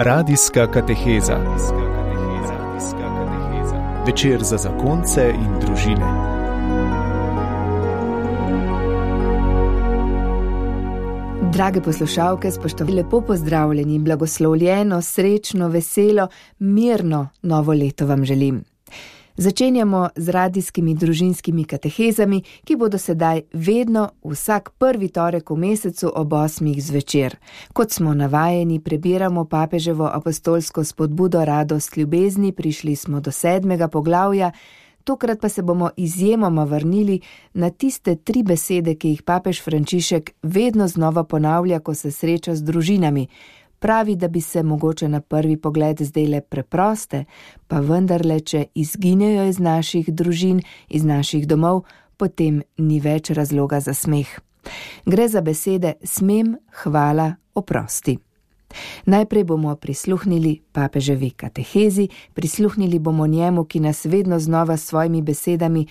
Radijska kateheza. Večer za zakonce in družine. Drage poslušalke, spoštovani, lepo pozdravljeni, blagoslovljeno, srečno, veselo, mirno novo leto vam želim. Začenjamo z radijskimi družinskimi katehezami, ki bodo sedaj vedno vsak prvi torek v mesecu ob osmih zvečer. Kot smo navajeni, prebiramo papeževo apostolsko spodbudo radost ljubezni, prišli smo do sedmega poglavja, tokrat pa se bomo izjemoma vrnili na tiste tri besede, ki jih papež Frančišek vedno znova ponavlja, ko se sreča z družinami pravi, da bi se mogoče na prvi pogled zdele preproste, pa vendarle, če izginejo iz naših družin, iz naših domov, potem ni več razloga za smeh. Gre za besede smem, hvala, oprosti. Najprej bomo prisluhnili papeževi katehezi, prisluhnili bomo njemu, ki nas vedno znova s svojimi besedami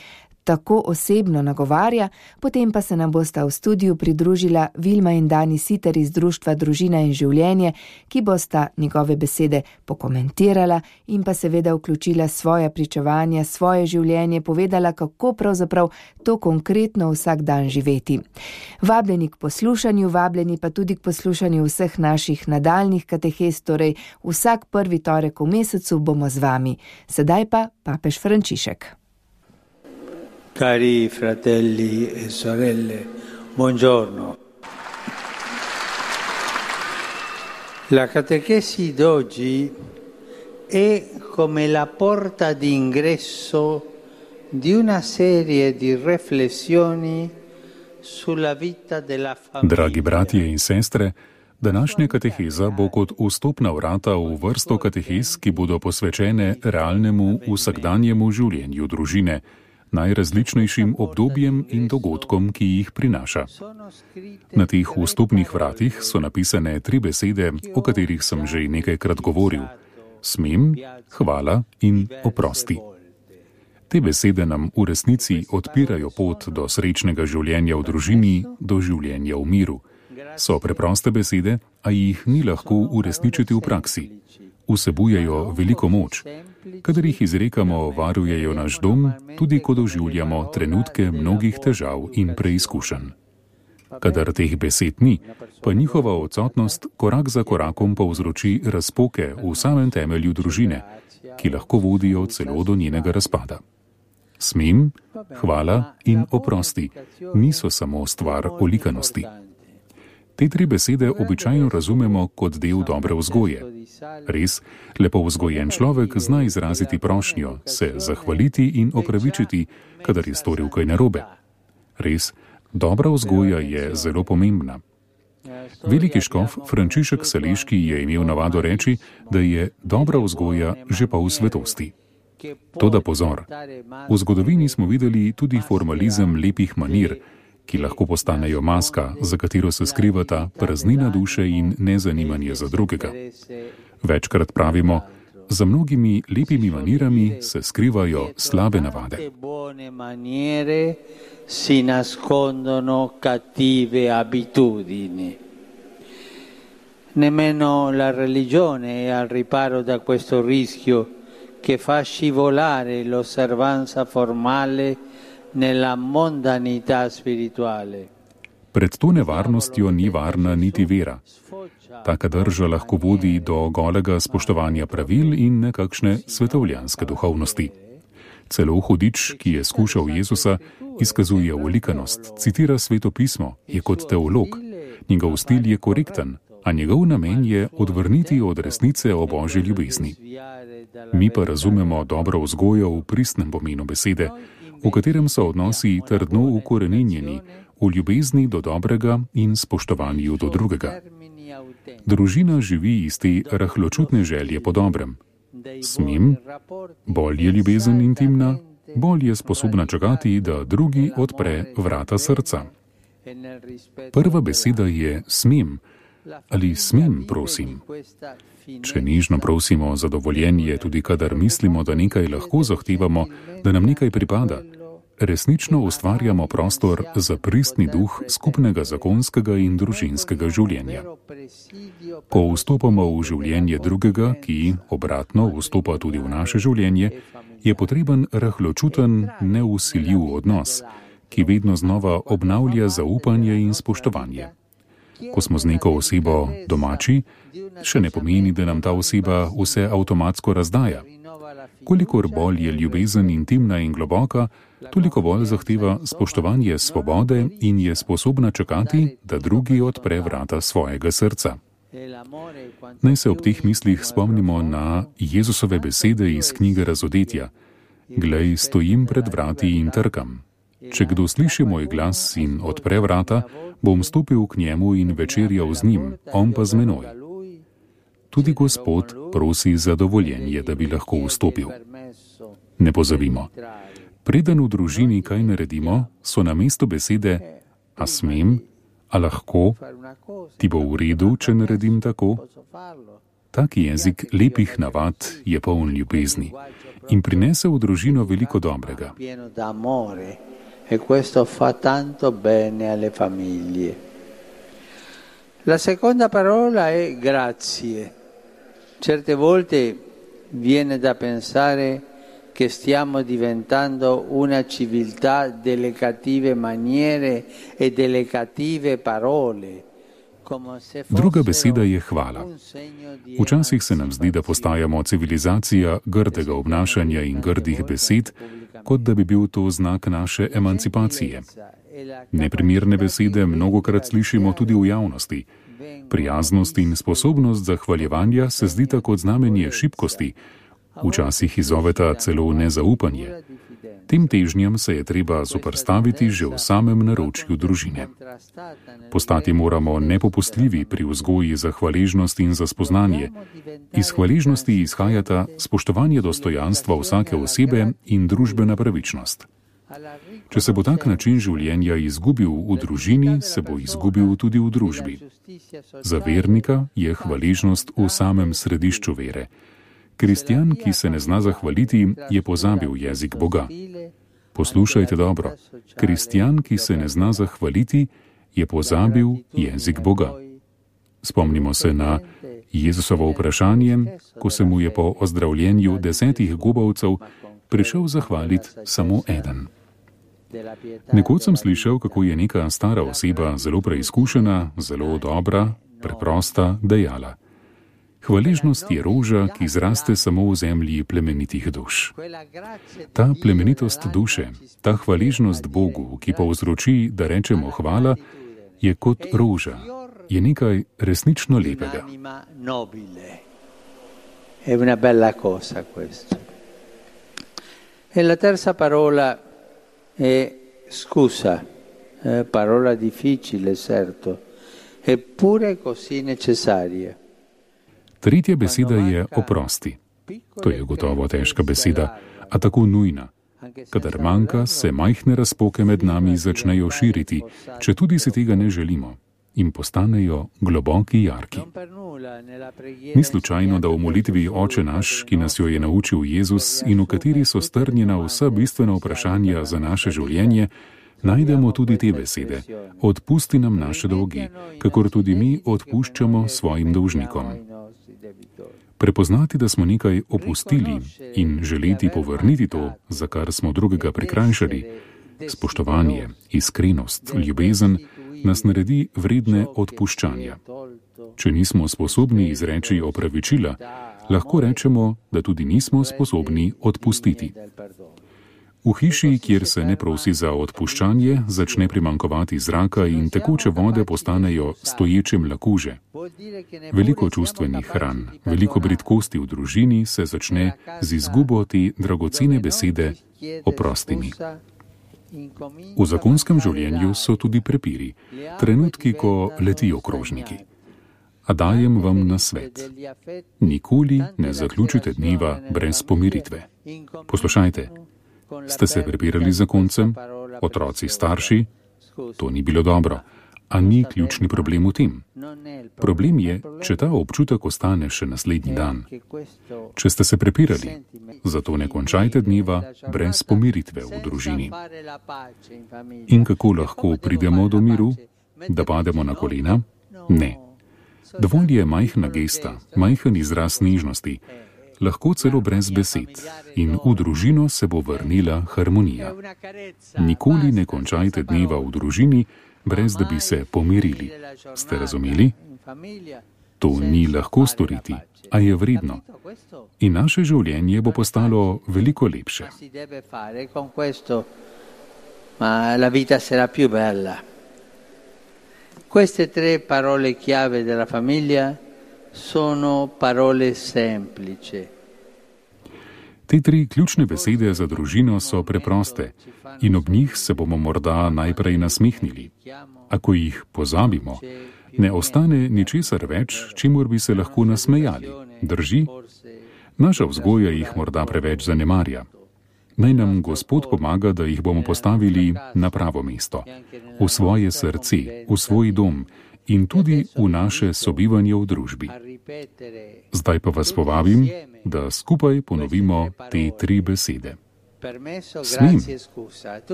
tako osebno nagovarja, potem pa se nam bosta v studiu pridružila Vilma in Dani Siter iz Društva Družina in življenje, ki bosta njegove besede pokomentirala in pa seveda vključila svoje pričevanja, svoje življenje, povedala, kako pravzaprav to konkretno vsak dan živeti. Vabljeni k poslušanju, vabljeni pa tudi k poslušanju vseh naših nadaljnih katehez, torej vsak prvi torek v mesecu bomo z vami. Sedaj pa papež Frančišek. Cari fratelli e sorelle, buongiorno. La catechesi d'oggi è come la porta d'ingresso di una serie di riflessioni sulla vita della famiglia. Dragi bratje in sestre, današnja kateheza bo kot vstopna vrata v vrsto katehez, ki bodo posvečene realnemu vsakdanjemu življenju družine najrazličnejšim obdobjem in dogodkom, ki jih prinaša. Na teh vstopnih vratih so napisane tri besede, o katerih sem že nekajkrat govoril: smem, hvala in oprosti. Te besede nam v resnici odpirajo pot do srečnega življenja v družini, do življenja v miru. So preproste besede, a jih ni lahko uresničiti v praksi vsebujejo veliko moč. Kadar jih izrekamo, varujejo naš dom, tudi ko doživljamo trenutke mnogih težav in preizkušenj. Kadar teh besed ni, pa njihova odsotnost korak za korakom povzroči razpoke v samem temelju družine, ki lahko vodijo celo do njenega razpada. Smem, hvala in oprosti niso samo stvar olikanosti. Te tri besede običajno razumemo kot del dobre vzgoje. Res, lepo vzgojen človek zna izraziti prošnjo, se zahvaliti in opravičiti, kadar je storil kaj narobe. Res, dobra vzgoja je zelo pomembna. Veliki škof Frančišek Saleški je imel navado reči, da je dobra vzgoja že pa v svetosti. Toda pozor, v zgodovini smo videli tudi formalizem lepih manir, ki lahko postanejo maska, za katero se skrivata praznina duše in nezanimanje za drugega. Večkrat pravimo, za mnogimi lepimi manirami se skrivajo slabe navade. Nemmeno la religione è al riparo da questo rischio che fa scivolare l'osservanza formale nella mondanità spirituale. Pred to nevarnostjo ni varna niti vera. Taka drža lahko vodi do golega spoštovanja pravil in nekakšne svetovljanske duhovnosti. Celo hudič, ki je skušal Jezusa, izkazuje ulikanost, citira svetopismo, je kot teolog, njegov stil je korekten, a njegov namen je odvrniti od resnice o božji ljubezni. Mi pa razumemo dobro vzgojo v pristnem pomenu besede, v katerem so odnosi trdno ukorenjeni v ljubezni do dobrega in spoštovanju do drugega. Družina živi iz te rahločutne želje po dobrem. Smem, bolj je ljubezen intimna, bolj je sposobna čakati, da drugi odpre vrata srca. Prva beseda je smem ali smem, prosim. Če nižno prosimo za dovoljenje, tudi kadar mislimo, da nekaj lahko zahtevamo, da nam nekaj pripada, resnično ustvarjamo prostor za pristni duh skupnega zakonskega in družinskega življenja. Ko vstopamo v življenje drugega, ki obratno vstopa tudi v naše življenje, je potreben rahločuten, neusiljiv odnos, ki vedno znova obnavlja zaupanje in spoštovanje. Ko smo z neko osebo domači, še ne pomeni, da nam ta oseba vse avtomatsko razdaja. Kolikor bolj je ljubezen intimna in globoka, toliko bolj zahteva spoštovanje svobode in je sposobna čakati, da drugi odpre vrata svojega srca. Naj se ob teh mislih spomnimo na Jezusove besede iz knjige Razodetja: Glej, stojim pred vrati in trkam. Če kdo sliši moj glas in odpre vrata, bom stopil k njemu in večerjal z njim, on pa z menoj. Tudi Gospod prosi za dovoljenje, da bi lahko vstopil. Ne pozabimo, preden v družini kaj naredimo, so na mestu besede: A smem, a lahko, ti bo v redu, če naredim tako. Tak jezik lepih navad je poln ljubezni in prinese v družino veliko dobrega. E questo fa tanto bene alle famiglie. La seconda parola è grazie. Certe volte viene da pensare che stiamo diventando una civiltà delle cattive maniere e delle cattive parole. Druga beseda je hvala. Včasih se nam zdi, da postajamo civilizacija grdega obnašanja in grdih besed, kot da bi bil to znak naše emancipacije. Neprimerne besede mnogokrat slišimo tudi v javnosti. Prijaznost in sposobnost zahvaljevanja se zdita kot znamenje šibkosti, včasih izzoveta celo nezaupanje. Tem težnjam se je treba zoprstaviti že v samem naročju družine. Postati moramo nepopustljivi pri vzgoji za hvaležnost in za spoznanje. Iz hvaležnosti izhajata spoštovanje dostojanstva vsake osebe in družbena pravičnost. Če se bo tak način življenja izgubil v družini, se bo izgubil tudi v družbi. Za vernika je hvaležnost v samem središču vere. Kristjan, ki se ne zna zahvaliti, je pozabil jezik Boga. Poslušajte dobro. Kristjan, ki se ne zna zahvaliti, je pozabil jezik Boga. Spomnimo se na Jezusovo vprašanje, ko se mu je po ozdravljenju desetih gubavcev prišel zahvaliti samo eden. Nekoč sem slišal, kako je neka stara oseba, zelo preizkušena, zelo dobra, preprosta, dejala. Hvaležnost je roža, ki zraste samo v zemlji plemenitih duš. Ta plemenitost duše, ta hvaležnost Bogu, ki povzroči, da rečemo hvala, je kot roža, je nekaj resnično lepega. È una bella cosa questo. E la terza parola è scusa, eh, parola difficile certo, eppure così necessaria. Tretja beseda je oprosti. To je gotovo težka beseda, a tako nujna. Kadar manjka, se majhne razpoke med nami začnejo širiti, če tudi si tega ne želimo, in postanejo globoki jarki. Ni slučajno, da v molitvi Oče naš, ki nas jo je naučil Jezus in v kateri so strnjena vsa bistvena vprašanja za naše življenje, najdemo tudi te besede: Odpusti nam naše dolgi, kakor tudi mi odpuščamo svojim dolžnikom. Prepoznati, da smo nekaj opustili in želeti povrniti to, za kar smo drugega prikrajšali, spoštovanje, iskrenost, ljubezen, nas naredi vredne odpuščanja. Če nismo sposobni izreči opravičila, lahko rečemo, da tudi nismo sposobni odpustiti. V hiši, kjer se ne prosi za odpuščanje, začne primankovati zraka in tekoče vode postanejo stoječe mlakuže. Veliko čustvenih hran, veliko britkosti v družini se začne z izgubo te dragocene besede oprosti mi. V zakonskem življenju so tudi prepiri, trenutki, ko letijo krožniki. A dajem vam na svet. Nikoli ne zaključite dneva brez pomiritve. Poslušajte, Ste se prepirali z koncem, otroci starši? To ni bilo dobro. A ni ključni problem v tem? Problem je, če ta občutek ostane še naslednji dan. Če ste se prepirali, zato ne končajte dneva brez pomiritve v družini. In kako lahko pridemo do miru, da pademo na kolena? Ne. Dovolj je majhna gesta, majhen izraz nežnosti, lahko celo brez besed, in v družino se bo vrnila harmonija. Nikoli ne končajte dneva v družini, brez da bi se pomirili. Ste razumeli? To ni lahko storiti, a je vredno. In naše življenje bo postalo veliko lepše. Queste tre parole chiave della famiglia sono parole semplici. Te tri ključne besede za družino so preproste in ob njih se bomo morda najprej nasmehnili. Ako jih pozabimo, ne ostane ničesar več, čimur bi se lahko nasmejali. Drži? Naša vzgoja jih morda preveč zanemarja. Naj nam Gospod pomaga, da jih bomo postavili na pravo mesto, v svoje srce, v svoj dom in tudi v naše sobivanje v družbi. Zdaj pa vas povabim, da skupaj ponovimo te tri besede. Smem,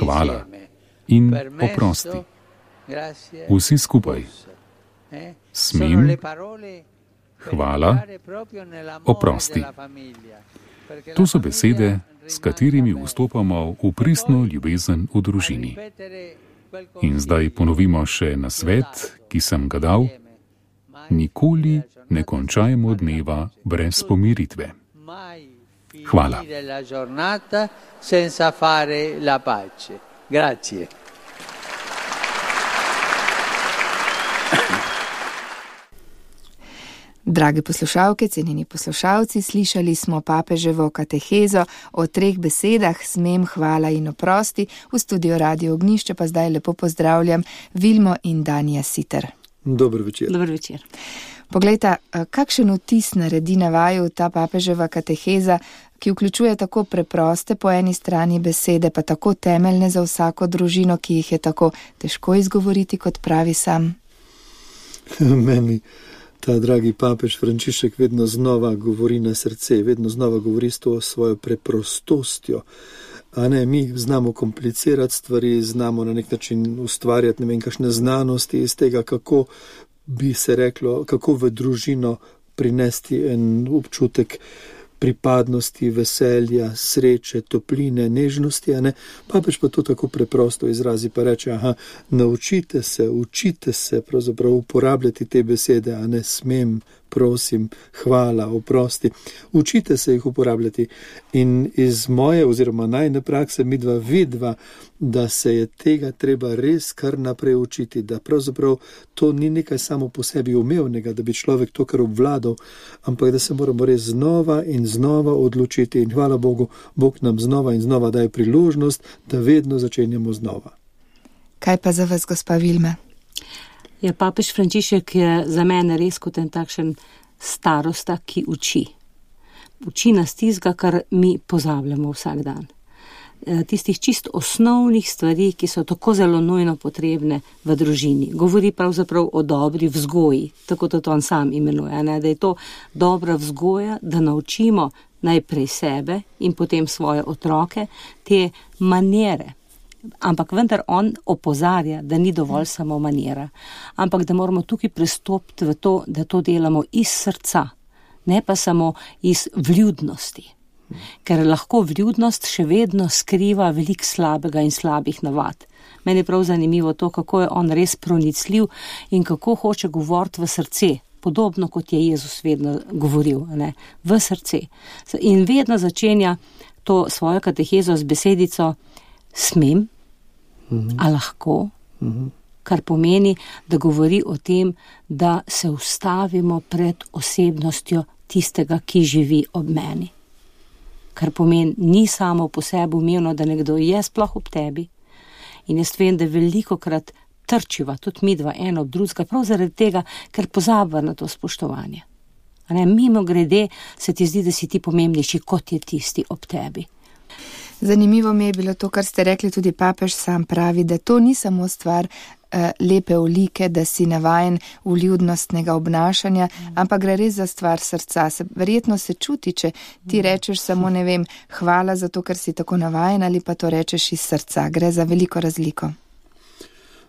hvala. In oprosti. Vsi skupaj. Smem, hvala, oprosti. To so besede, s katerimi vstopamo v pristno ljubezen v družini. In zdaj ponovimo še na svet, ki sem ga dal: nikoli ne končajmo dneva brez pomiritve. Hvala. Grazie. Drage poslušalke, cenjeni poslušalci, slišali smo papeževo katehezo o treh besedah: smem, hvala in oprosti. V studio Radio Ognišče pa zdaj lepo pozdravljam Vilmo in Danja Siter. Dober večer. Dobar večer. Poglejte, kakšen vtis naredi na vaju ta papeževa kateheza, ki vključuje tako preproste po eni strani besede, pa tako temeljne za vsako družino, ki jih je tako težko izgovoriti, kot pravi sam. Meni ta dragi papež Frančišek vedno znova govori na srce, vedno znova govori s to svojo preprostostjo. A ne, mi znamo komplicirati stvari, znamo na nek način ustvarjati ne vem, kakšne znanosti iz tega, kako bi se reklo, kako v družino prinesti en občutek pripadnosti, veselja, sreče, topline, nežnosti. Papež pa to tako preprosto izrazi, pa reče: aha, naučite se, učite se pravzaprav uporabljati te besede, a ne smem, prosim, hvala, oprosti. Učite se jih uporabljati. In iz moje, oziroma najne prakse, mi dva vidva, da se je tega treba res kar naprej učiti, da pravzaprav to ni nekaj samo po sebi umevnega, da bi človek to kar obvladal, ampak da se moramo res znova in znova odločiti. In hvala Bogu, Bog nam znova in znova daje priložnost, da vedno začenjamo znova. Kaj pa za vas, gospa Vilme? Ja, papež Frančišek je za mene res kot en takšen starosta, ki uči. Uči nas tistega, kar mi pozabljamo vsak dan. E, tistih čist osnovnih stvari, ki so tako zelo nujno potrebne v družini. Govori pravzaprav o dobri vzgoji, tako da to on sam imenuje, ne? da je to dobra vzgoja, da naučimo najprej sebe in potem svoje otroke te manjere, ampak vendar on opozarja, da ni dovolj samo manjera, ampak da moramo tukaj pristopiti v to, da to delamo iz srca, ne pa samo iz vljudnosti. Ker lahko vljudnost še vedno skriva veliko slabega in slabih navad. Meni je prav zanimivo to, kako je on res pronicljiv in kako hoče govoriti v srce, podobno kot je Jezus vedno govoril, ne? v srce. In vedno začenja to svojo katehezo z besedico smem, -hmm. a lahko, mm -hmm. kar pomeni, da govori o tem, da se ustavimo pred osebnostjo tistega, ki živi ob meni. Kar pomeni, ni samo po sebi umevno, da nekdo je sploh ob tebi. In jaz vem, da veliko krat trčiva, tudi mi dva, eno ob drugega, prav zaradi tega, ker pozabva na to spoštovanje. Ne, mimo grede se ti zdi, da si ti pomembnejši, kot je tisti ob tebi. Zanimivo mi je bilo to, kar ste rekli, tudi papež sam pravi, da to ni samo stvar eh, lepe olike, da si navajen v ljudnostnega obnašanja, ampak gre res za stvar srca. Se, verjetno se čuti, če ti rečeš samo ne vem, hvala za to, ker si tako navajen ali pa to rečeš iz srca. Gre za veliko razliko.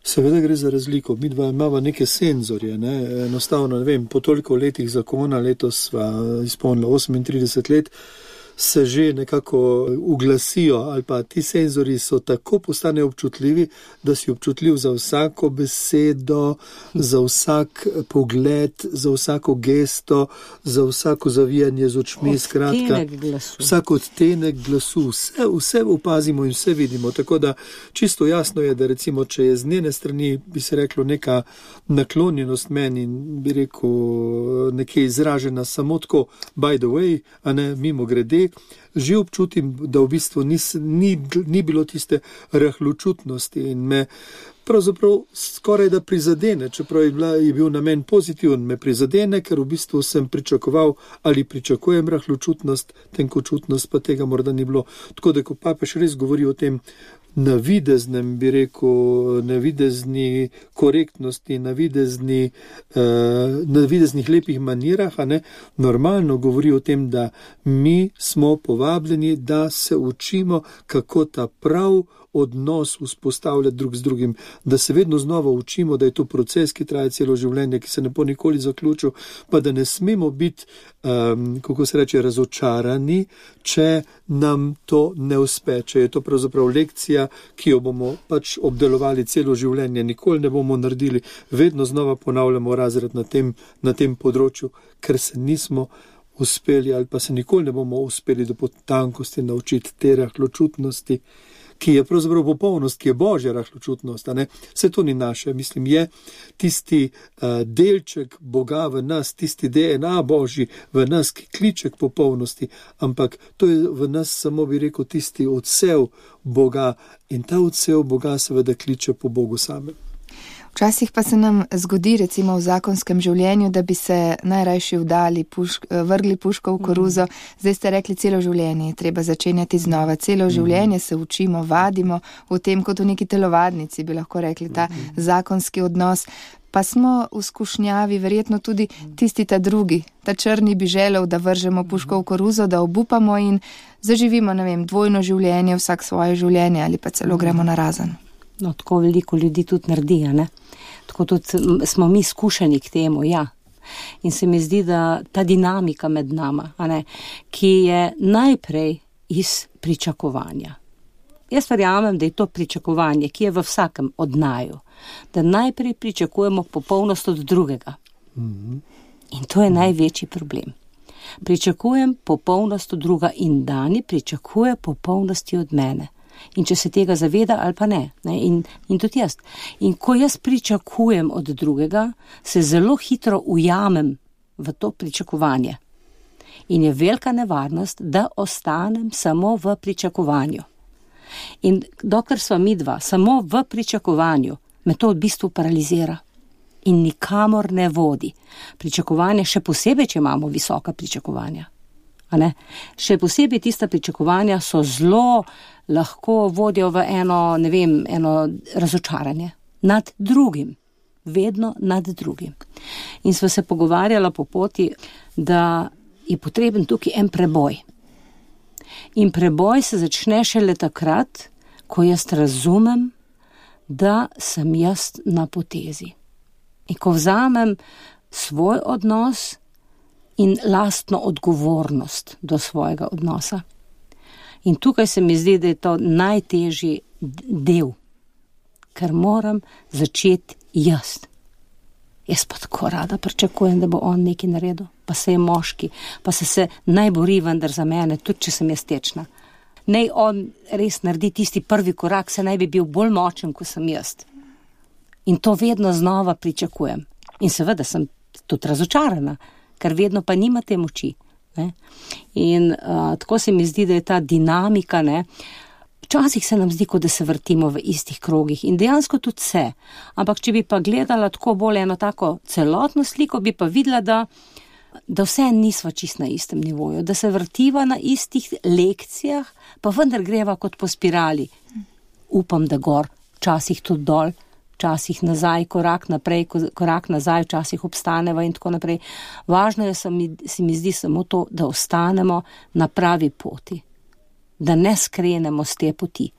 Seveda gre za razliko. Mi dva imamo neke senzorje. Ne? Enostavno, ne vem, po toliko letih zakona, letos sva izpolnila 38 let se že nekako uglasijo, ali pa ti senzori so tako postane občutljivi, da si občutljiv za vsako besedo, za vsak pogled, za vsako gesto, za vsako zavijanje z očmi. Skratka, vsak odtenek glasu, vse, vse opazimo in vse vidimo. Tako da čisto jasno je, da recimo, če je z njene strani, bi se reklo, neka naklonjenost meni, bi rekel, nekje izražena samo tako, by the way, a ne mimo grede že občutim, da v bistvu nis, ni, ni bilo tiste rahločutnosti in me pravzaprav skoraj da prizadene, čeprav je, bila, je bil namen pozitiven, me prizadene, ker v bistvu sem pričakoval ali pričakujem rahločutnost, tenkočutnost pa tega morda ni bilo. Tako da, ko papež res govori o tem, navideznem, bi rekel, navidezni korektnosti, navidezni, uh, navideznih lepih manirah, ne, normalno govori o tem, da mi smo povabljeni, da se učimo, kako ta prav odnos vzpostavljati drug z drugim, da se vedno znova učimo, da je to proces, ki traja celo življenje, ki se ne bo nikoli zaključil, pa da ne smemo biti, um, kako se reče, razočarani, če nam to ne uspe, če je to pravzaprav lekcija, ki jo bomo pač obdelovali celo življenje, nikoli ne bomo naredili, vedno znova ponavljamo razred na tem, na tem področju, ker se nismo. Uspeli, ali pa se nikoli ne bomo uspeli do potankosti naučiti te rahločutnosti, ki je pravzaprav popolnost, ki je božja rahločutnost. Vse to ni naše, mislim, je tisti uh, delček Boga v nas, tisti DNA božji v nas, ki kliče k popolnosti, ampak to je v nas samo, bi rekel, tisti odsev Boga in ta odsev Boga seveda kliče po Bogu samem. Včasih pa se nam zgodi, recimo v zakonskem življenju, da bi se najrajši vdali, pušk, vrgli puško v koruzo. Zdaj ste rekli, celo življenje je treba začenjati znova. Celo življenje se učimo, vadimo v tem, kot v neki telovadnici, bi lahko rekli, ta zakonski odnos. Pa smo v skušnjavi, verjetno tudi tisti ta drugi, ta črni bi želel, da vržemo puško v koruzo, da obupamo in zaživimo, ne vem, dvojno življenje, vsak svoje življenje ali pa celo gremo na razen. No, tako veliko ljudi tudi naredi, ne? tako tudi smo mi skušeni k temu. Ja. In se mi zdi, da ta dinamika med nami, ki je najprej iz pričakovanja. Jaz verjamem, da je to pričakovanje, ki je v vsakem od naju, da najprej pričakujemo popolnost od drugega. In to je največji problem. Pričakujem popolnost od druga in Dani pričakuje popolnosti od mene in če se tega zaveda ali pa ne. ne? In, in tudi jaz. In ko jaz pričakujem od drugega, se zelo hitro ujamem v to pričakovanje. In je velika nevarnost, da ostanem samo v pričakovanju. In dokler smo mi dva samo v pričakovanju, me to v bistvu paralizira in nikamor ne vodi. Pričakovanje, še posebej, če imamo visoka pričakovanja. Še posebej tista pričakovanja so zelo lahko vodijo v eno, ne vem, eno razočaranje nad drugim, vedno nad drugim. In smo se pogovarjali po poti, da je potreben tukaj en preboj. In preboj se začne šele takrat, ko jaz razumem, da sem jaz na potezi. In ko vzamem svoj odnos in lastno odgovornost do svojega odnosa. In tukaj se mi zdi, da je to najtežji del, ker moram začeti jaz. Jaz pa tako rada pričakujem, da bo on nekaj naredil, pa se je moški, pa se, se naj bori vendar za mene, tudi če sem jaz tečna. Naj on res naredi tisti prvi korak, se naj bi bil bolj močen, kot sem jaz. In to vedno znova pričakujem. In seveda sem tudi razočarana, ker vedno pa nima te moči. Ne? In uh, tako se mi zdi, da je ta dinamika. Ne? Včasih se nam zdi, kot da se vrtimo v istih krogih in dejansko tudi se. Ampak, če bi pa gledala tako bolj eno tako celotno sliko, bi pa videla, da da vse nismo čist na istem nivoju, da se vrtiva na istih lekcijah, pa vendar greva kot po spirali. Upam, da gor, včasih tudi dol, včasih nazaj, korak naprej, korak nazaj, včasih obstaneva in tako naprej. Važno je, se mi, se mi zdi samo to, da ostanemo na pravi poti, da ne skrenemo z te poti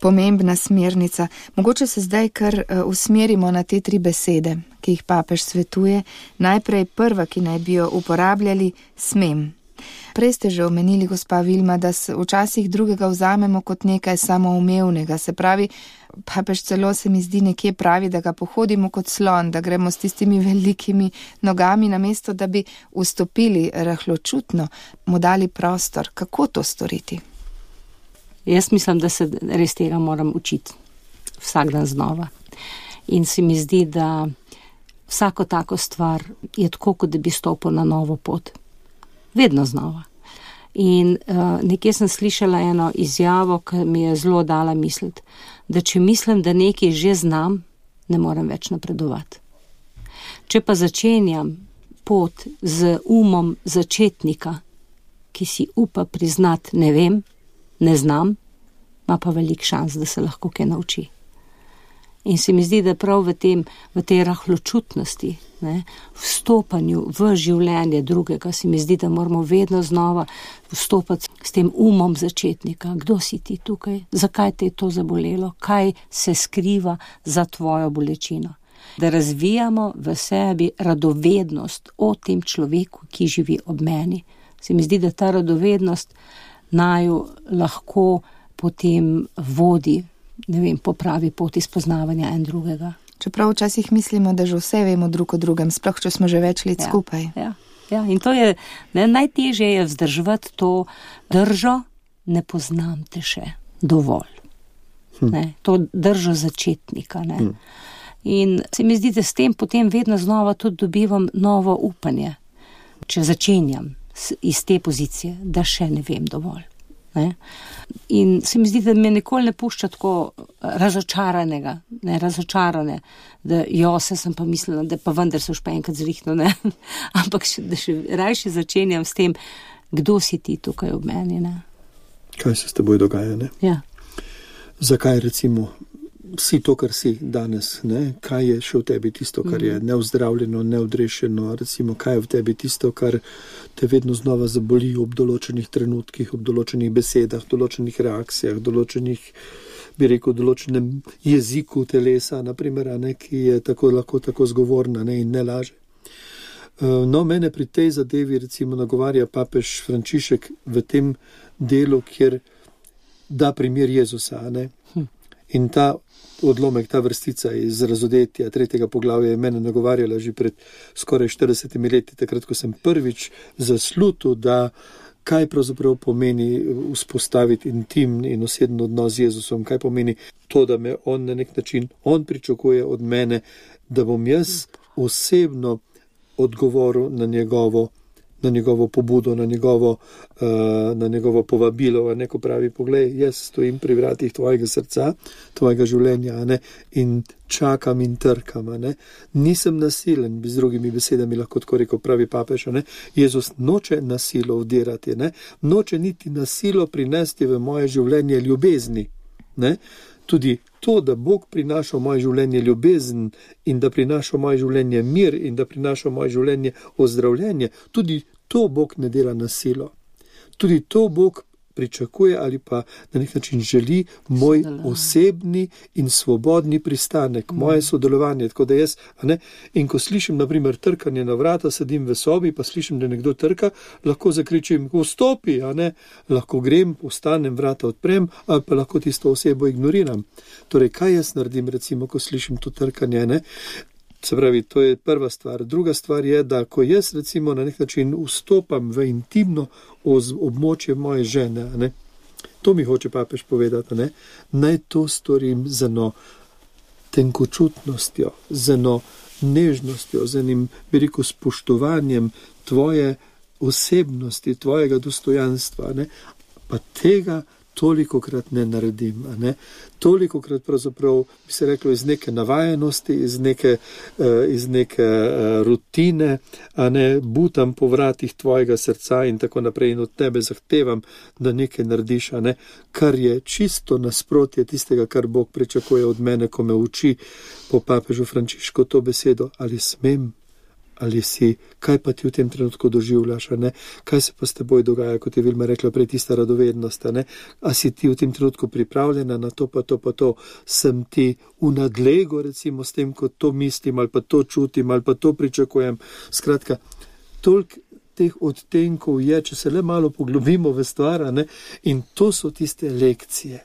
pomembna smernica. Mogoče se zdaj kar eh, usmerimo na te tri besede, ki jih papež svetuje. Najprej prva, ki naj bi jo uporabljali, smem. Prej ste že omenili, gospa Vilma, da se včasih drugega vzamemo kot nekaj samoumevnega. Se pravi, papež celo se mi zdi nekje pravi, da ga pohodimo kot slon, da gremo s tistimi velikimi nogami, namesto da bi vstopili rahločutno, mu dali prostor. Kako to storiti? Jaz mislim, da se res tega moram učiti vsak dan znova. In se mi zdi, da vsako tako stvar je tako, kot da bi stopil na novo pot. Vedno znova. In uh, nekje sem slišala eno izjavo, ki mi je zelo dala misliti, da če mislim, da nekaj že znam, ne morem več napredovati. Če pa začenjam pot z umom začetnika, ki si upa priznati ne vem, ne znam, ima pa velik šans, da se lahko kaj nauči. In se mi zdi, da prav v, tem, v tej rahločutnosti, ne, vstopanju v življenje drugega, se mi zdi, da moramo vedno znova vstopati s tem umom začetnika. Kdo si ti tukaj, zakaj te je to zabolelo, kaj se skriva za tvojo bolečino. Da razvijamo v sebi radovednost o tem človeku, ki živi ob meni. Se mi zdi, da ta radovednost naju lahko potem vodi vem, po pravi poti spoznavanja en drugega. Čeprav včasih mislimo, da že vse vemo drug o drugem, sploh če smo že več let ja, skupaj. Ja, ja, in to je ne, najtežje je vzdrževati to držo, ne poznam te še dovolj. Hm. Ne, to držo začetnika. Hm. In se mi zdi, da s tem potem vedno znova tudi dobivam novo upanje, če začenjam iz te pozicije, da še ne vem dovolj. Ne? In se mi zdi, da me nikoli ne pušča tako razočaranega, ne razočarane, da jo se sem pa mislila, da pa vendar se už pa enkrat zrihno, ne. Ampak še, da še rajši začenjam s tem, kdo si ti tukaj ob meni. Ne? Kaj se s teboj dogaja? Ne? Ja. Zakaj recimo si to, kar si danes, ne? kaj je še v tebi tisto, kar je mhm. neozdravljeno, neodrešeno, recimo, kaj je v tebi tisto, kar te vedno znova zaboli ob določenih trenutkih, ob določenih besedah, določenih reakcijah, določenih, bi rekel, določenem jeziku telesa, naprimer, ne, ki je tako lahko tako zgovorna ne, in ne laže. Eh, no, mene pri tej zadevi, recimo, nagovarja papež Frančišek v tem delu, kjer da primer Jezusa. Hm. In ta odlomek, ta vrstica iz razodetja tretjega poglavja je mene nagovarjala že pred skoraj 40 leti, takrat, ko sem prvič zaslutil, da kaj pravzaprav pomeni vzpostaviti intimni in osebni odnos z Jezusom, kaj pomeni to, da me on na nek način, on pričakuje od mene, da bom jaz osebno odgovoril na njegovo na njegovo pobudo, na njegovo, uh, na njegovo povabilo, neko pravi: Poglej, jaz stojim pri vratih tvojega srca, tvojega življenja ne, in čakam in trkam. Ne. Nisem nasilen, bi z drugimi besedami lahko tako rekel, pravi papež. Ne. Jezus noče nasilo vdirati, ne. noče niti nasilo prinesti v moje življenje ljubezni. Ne. Tudi to, da Bog prinaša v moje življenje ljubezen in da prinaša v moje življenje mir in da prinaša v moje življenje ozdravljenje, tudi to Bog ne dela na silo. Tudi to Bog pričakuje ali pa na nek način želi moj osebni in svobodni pristanek, mm. moje sodelovanje. Jaz, in ko slišim, naprimer, trkanje na vrata, sedim v sobi, pa slišim, da nekdo trka, lahko zakričim, vstopi, lahko grem, postanem, vrata odprem, ali pa lahko tisto osebo ignoriram. Torej, kaj jaz naredim, recimo, ko slišim to trkanje? Ne? Se pravi, to je prva stvar. Druga stvar je, da ko jaz recimo na nek način vstopam v intimno območje moje žene, ne, to mi hoče papež povedati, ne, naj to storim z eno tenkočutnostjo, z eno nežnostjo, z enim, bi rekel, spoštovanjem tvoje osebnosti, tvojega dostojanstva, ne, pa tega toliko krat ne naredim. Ne? Toliko krat pravzaprav bi se reklo iz neke navajenosti, iz neke, uh, iz neke uh, rutine, a ne butam po vratih tvojega srca in tako naprej in od tebe zahtevam, da nekaj narediš, ne? kar je čisto nasprotje tistega, kar Bog pričakuje od mene, ko me uči po papežu Frančišku to besedo, ali smem ali si, kaj pa ti v tem trenutku doživljaš, kaj se pa s teboj dogaja, kot je Vilma rekla, prej tista radovednost, a si ti v tem trenutku pripravljena na to, pa to, pa to, sem ti v nadlego, recimo s tem, ko to mislim ali pa to čutim ali pa to pričakujem. Skratka, toliko teh odtenkov je, če se le malo poglobimo v stvar, in to so tiste lekcije.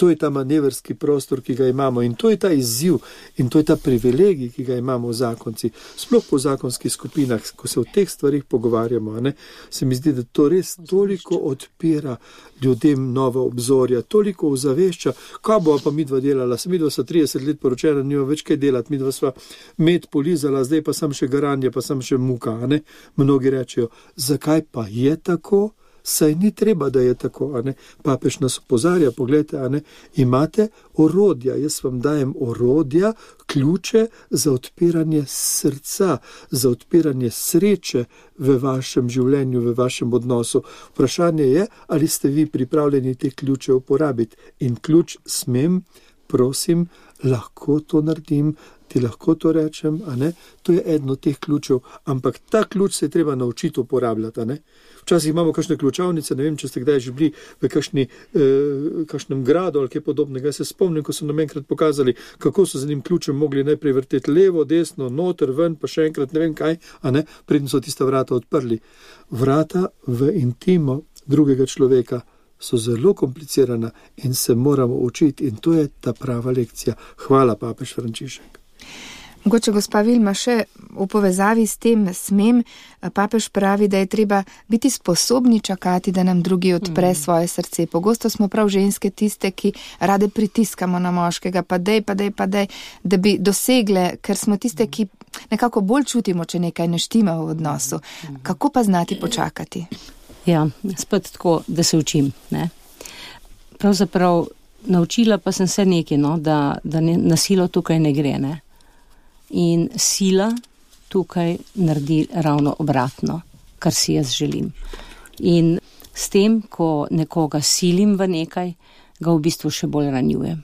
To je ta manevrski prostor, ki ga imamo in to je ta izziv in to je ta privilegij, ki ga imamo v zakonci. Sploh po zakonskih skupinah, ko se o teh stvarih pogovarjamo, ne, se mi zdi, da to res toliko odpira ljudem nove obzorja, toliko ozavešča, kaj bo pa mi dva delala. Mi dva sta 30 let poročena, nima več kaj delati, mi dva sva med polizala, zdaj pa sem še garanje, pa sem še muka. Ne. Mnogi rečejo, zakaj pa je tako? Saj ni treba, da je tako. Papež nas opozarja, pogledajte, imate orodja, jaz vam dajem orodja, ključe za odpiranje srca, za odpiranje sreče v vašem življenju, v vašem odnosu. Vprašanje je, ali ste vi pripravljeni te ključe uporabiti. In ključ smem, prosim, lahko to naredim. Ti lahko to rečem, to je eno od teh ključev, ampak ta ključ se je treba naučiti uporabljati. Včasih imamo kakšne ključavnice, ne vem, če ste kdaj že bili v kakšni, eh, kakšnem gradu ali kaj podobnega. Se spomnim, ko so nam enkrat pokazali, kako so z njim ključem mogli najprej vrteti levo, desno, noter, ven, pa še enkrat ne vem kaj, a ne, predtem so tista vrata odprli. Vrata v intimo drugega človeka so zelo komplicirana in se moramo učiti, in to je ta prava lekcija. Hvala, papež Frančišek. Mogoče gospa Vilma še v povezavi s tem smem, papež pravi, da je treba biti sposobni čakati, da nam drugi odpre mm. svoje srce. Pogosto smo prav ženske tiste, ki rade pritiskamo na moškega, pa dej, pa dej, pa dej, da bi dosegle, ker smo tiste, ki nekako bolj čutimo, če nekaj ne štima v odnosu. Kako pa znati počakati? Ja, spet tako, da se učim. Ne? Pravzaprav naučila pa sem se nekaj, no, da, da ne, nasilo tukaj ne gre. Ne? In sila tukaj naredi ravno obratno, kar si jaz želim. In s tem, ko nekoga silim v nekaj, ga v bistvu še bolj ranjujem.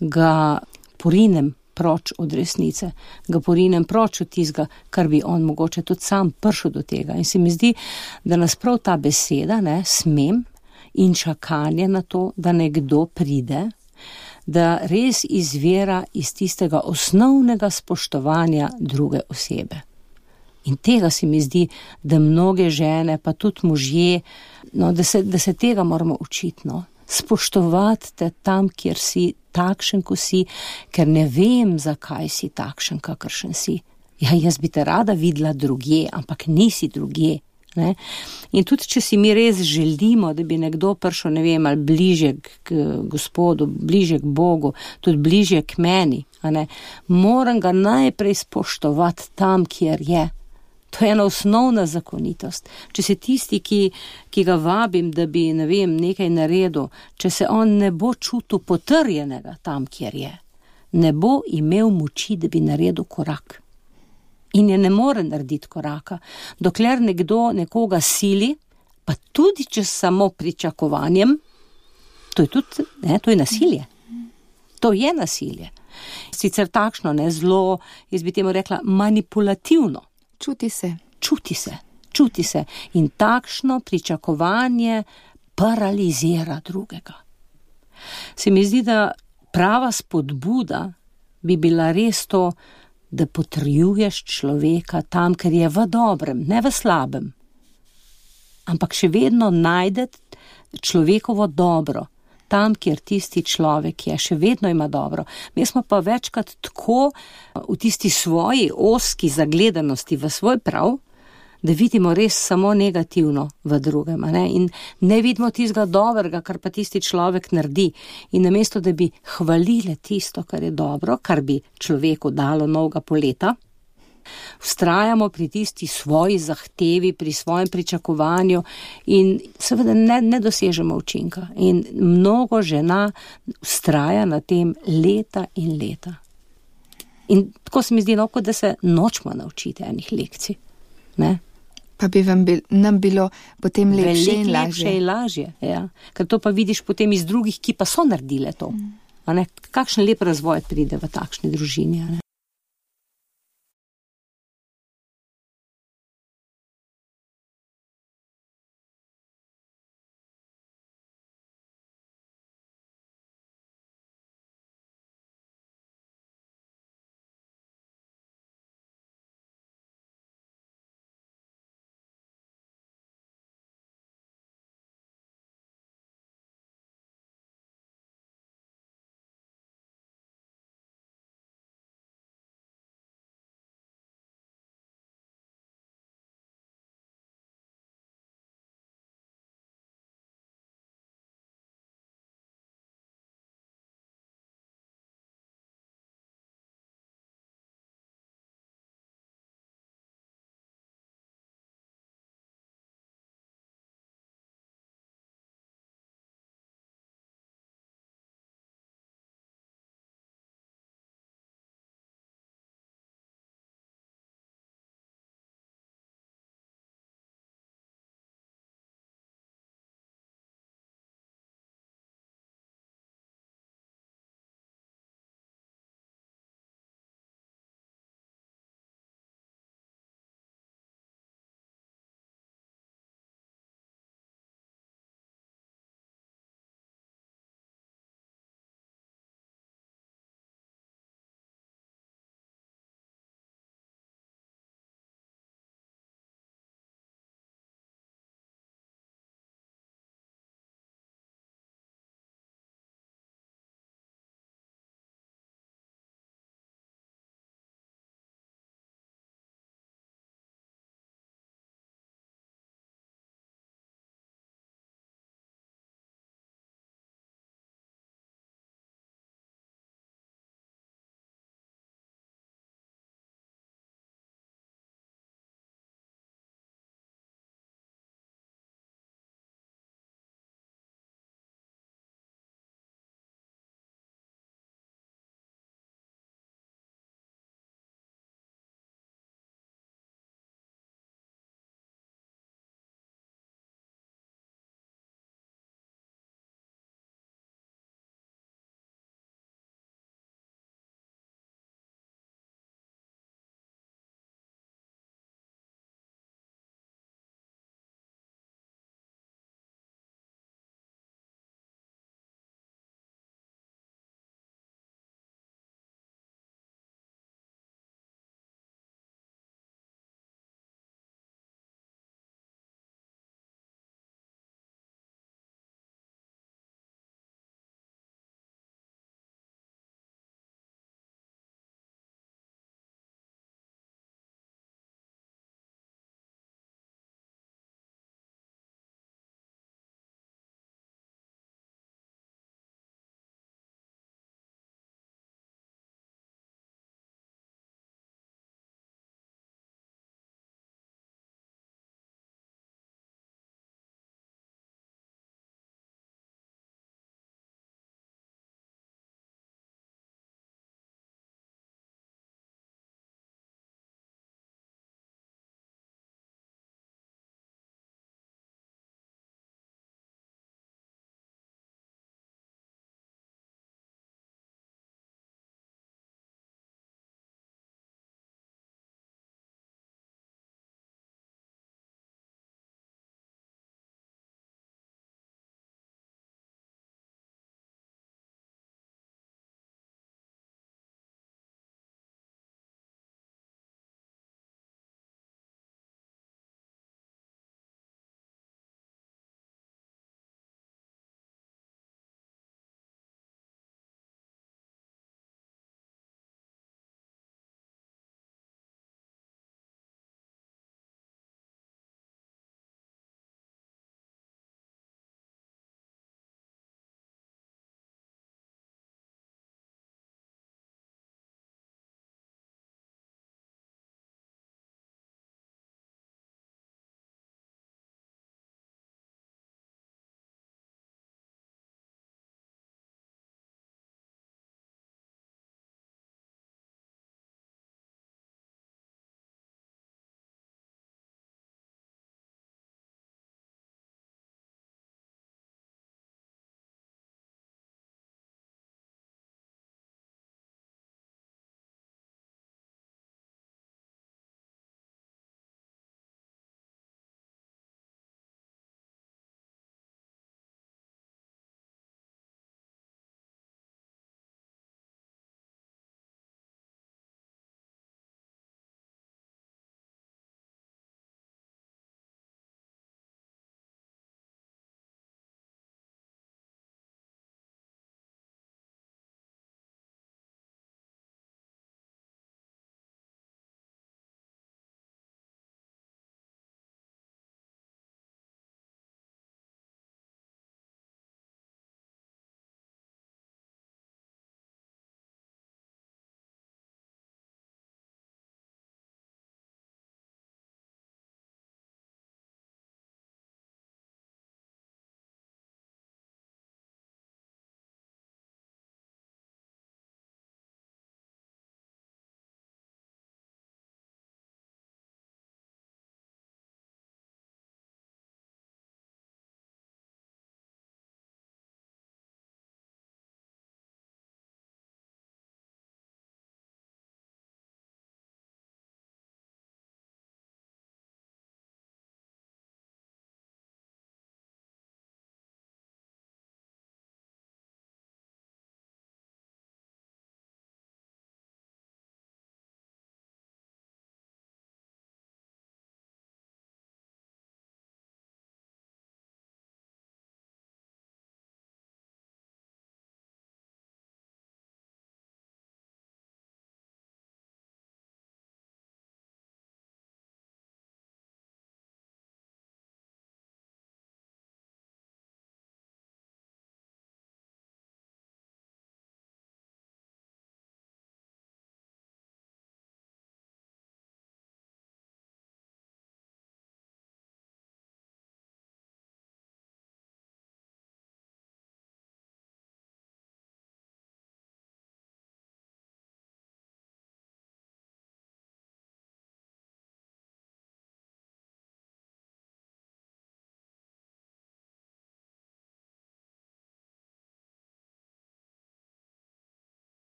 Ga porinem proč od resnice, ga porinem proč od tizga, kar bi on mogoče tudi sam prišel do tega. In se mi zdi, da nas prav ta beseda, ne, smem in čakanje na to, da nekdo pride, da res izvira iz tistega osnovnega spoštovanja druge osebe. In tega se mi zdi, da mnoge žene, pa tudi možje, no, da, se, da se tega moramo učiti. No. Spoštovati te tam, kjer si takšen, kot si, ker ne vem, zakaj si takšen, kakršen si. Ja, jaz bi te rada videla druge, ampak nisi druge. Ne? In tudi, če si mi res želimo, da bi nekdo prišel, ne vem, ali bliže k Gospodu, bliže k Bogu, tudi bliže k meni, moram ga najprej spoštovati tam, kjer je. To je ena osnovna zakonitost. Če se tisti, ki, ki ga vabim, da bi ne vem, nekaj naredil, če se on ne bo čutil potrjenega tam, kjer je, ne bo imel moči, da bi naredil korak in je ne more narediti koraka, dokler nekdo nekoga sili, pa tudi če samo pričakovanjem, to je tudi ne, to je nasilje. To je nasilje. Sicer takšno, ne zelo, jaz bi temu rekla, manipulativno. Čuti se. Čuti se, čuti se. In takšno pričakovanje paralizira drugega. Se mi zdi, da prava spodbuda bi bila res to, da potrjuješ človeka tam, ker je v dobrem, ne v slabem. Ampak še vedno najdete človekovo dobro, tam, kjer tisti človek je, še vedno ima dobro. Mi smo pa večkrat tako v tisti svoji oski zagledanosti v svoj prav, da vidimo res samo negativno v drugem. Ne? In ne vidimo tistega dobrega, kar pa tisti človek naredi. In namesto, da bi hvalili tisto, kar je dobro, kar bi človeku dalo novega poleta, ustrajamo pri tisti svoji zahtevi, pri svojem pričakovanju in seveda ne, ne dosežemo učinka. In mnogo žena ustraja na tem leta in leta. In tako se mi zdi, no, da se nočemo naučiti enih lekcij. Ne? Pa bi bil, nam bilo potem lepše in lažje. Lepše in lažje, ja. Ker to pa vidiš potem iz drugih, ki pa so naredile to. Mm. Kakšen lep razvoj pride v takšni družini.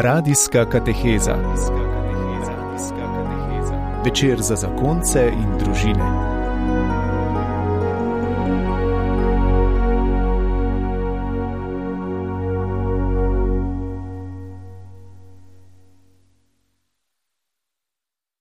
Radijska kateheza. Večer za zakonce in družine.